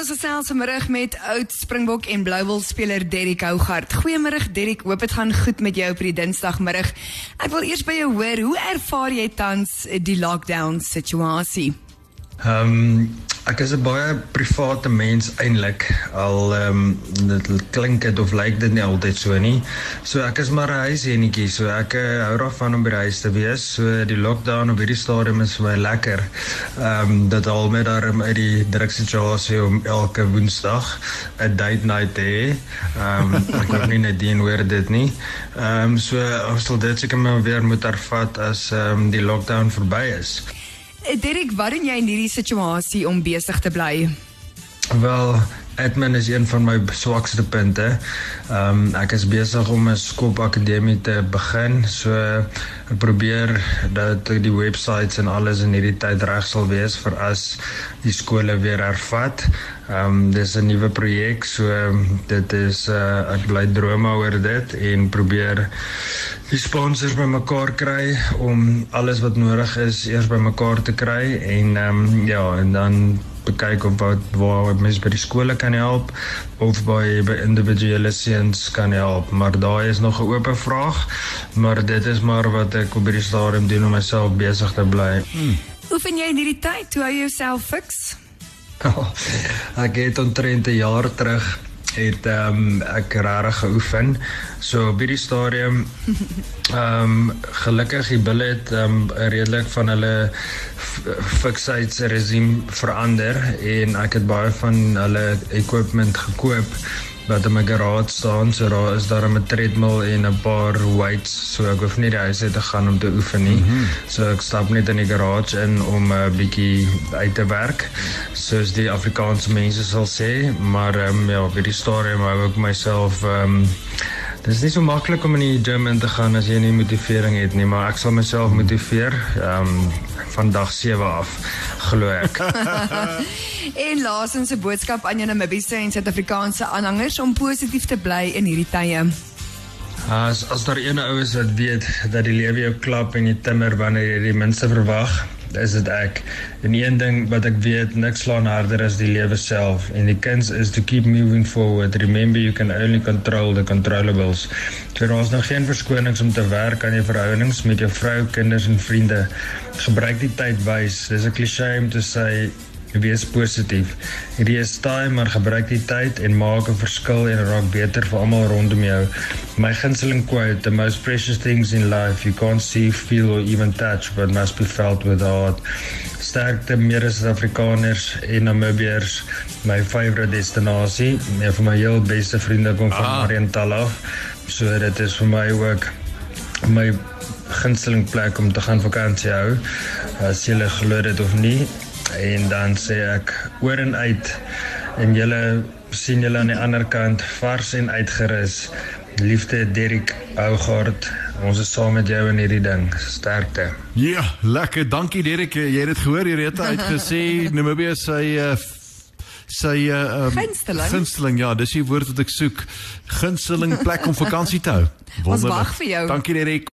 ons gesels vanmiddag met oud Springbok en Bluewil speler Derrick Hougaard. Goeiemôre Derrick, hoop dit gaan goed met jou op die Dinsdagmiddag. Ek wil eers by jou hoor, hoe ervaar jy tans die lockdown situasie? Ehm um, ek is 'n baie private mens eintlik. Al ehm um, dit klink dit of lyk dit nie altyd so nie. So ek is maar 'n huisjenetjie, so ek uh, hou daarvan om by die huis te wees. So die lockdown op hierdie stadium is vir my lekker. Ehm um, dit haal my daarom uit die druksituasie om elke Woensdag 'n date night te hê. Ehm um, ek hoor nie net dien hoor dit nie. Ehm um, so ons sal dit seker maar weer moet ervat as ehm um, die lockdown verby is. Eh, Derek, wat doen jy in hierdie situasie om besig te bly? Wel, admin is een van my swakste punte. Ehm um, ek is besig om 'n skoolakademie te begin. So ek probeer dat die websites en alles in hierdie tyd reg sal wees vir as die skole weer hervat. Ehm um, dis 'n nuwe projek, so dit is uh, ek drome oor dit en probeer die sponsors bymekaar kry om alles wat nodig is eers bymekaar te kry en ehm ja, en dan kyk of wat waar mense by die skole kan help of by individuele seuns kan help maar daai is nog 'n oop vraag maar dit is maar wat ek op hierdie stadium doen om myself besig te. Hmm. Hoe vind jy in hierdie tyd hoe hou jouself? Ek het omtrent 'n jaar terug het ehm um, ek regtig geoefen. So op hierdie stadium ehm um, gelukkig die bulle het ehm um, redelik van hulle fixates regime verander en ek het baie van hulle equipment gekoop wat in my garage staan. So daar is daar 'n treadmill en 'n paar weights. So ek hoef nie die huis uit te gaan om te oefen nie. Mm -hmm. So ek stap net in die garage in om 'n uh, bietjie uit te werk. Soos die Afrikaanse mense sal sê, maar ehm um, ja, vir die stadium hou ek myself ehm um, Dit is nie so maklik om in die gym in te gaan as jy nie motivering het nie, maar ek sal myself motiveer ehm um, van dag 7 af, glo ek. en laasens 'n boodskap aan jou Namibiese en Suid-Afrikaanse aanhangers om positief te bly in hierdie tye. As as daar ene ou is wat weet dat die lewe jou klap en jy timmer wanneer jy die minste verwag, is dit ek. En een ding wat ek weet, niks slaan harder as die lewe self en die kuns is to keep moving forward. Remember you can only control the controllables. So ons nog geen verskonings om te werk aan jou verhoudings met jou vrou, kinders en vriende. Gebruik die tyd wys. Dis 'n klise om te sê wees positief. Hierdie is taai, maar gebruik die tyd en maak 'n verskil en raak beter vir almal rondom jou. My gunsteling quote, the most precious things in life you can't see, feel or even touch but must be felt with heart. Sterkte meer Suid-Afrikaners en Namibiërs, my favourite destinasie. Een van my heel beste vriende kom van ah. Mariental af. So dit is vir my ook my gunsteling plek om te gaan vakansie hou. As jy glo dit of nie, en dan sê ek oor en uit en julle sien julle aan die ander kant vars en uitgerus. Liefde Derrick Hougaard ons is saam met jou in hierdie ding. Sterkte. Ja lekker. Dankie Derrick. Jy het dit gehoor jy het uitgesê. Namibia sy uh, sy uh, um, gunsteling. gunsteling. Ja dis die woord wat ek soek. Gunsteling plek om vakansie te hou. Wonderlik. dankie Derrick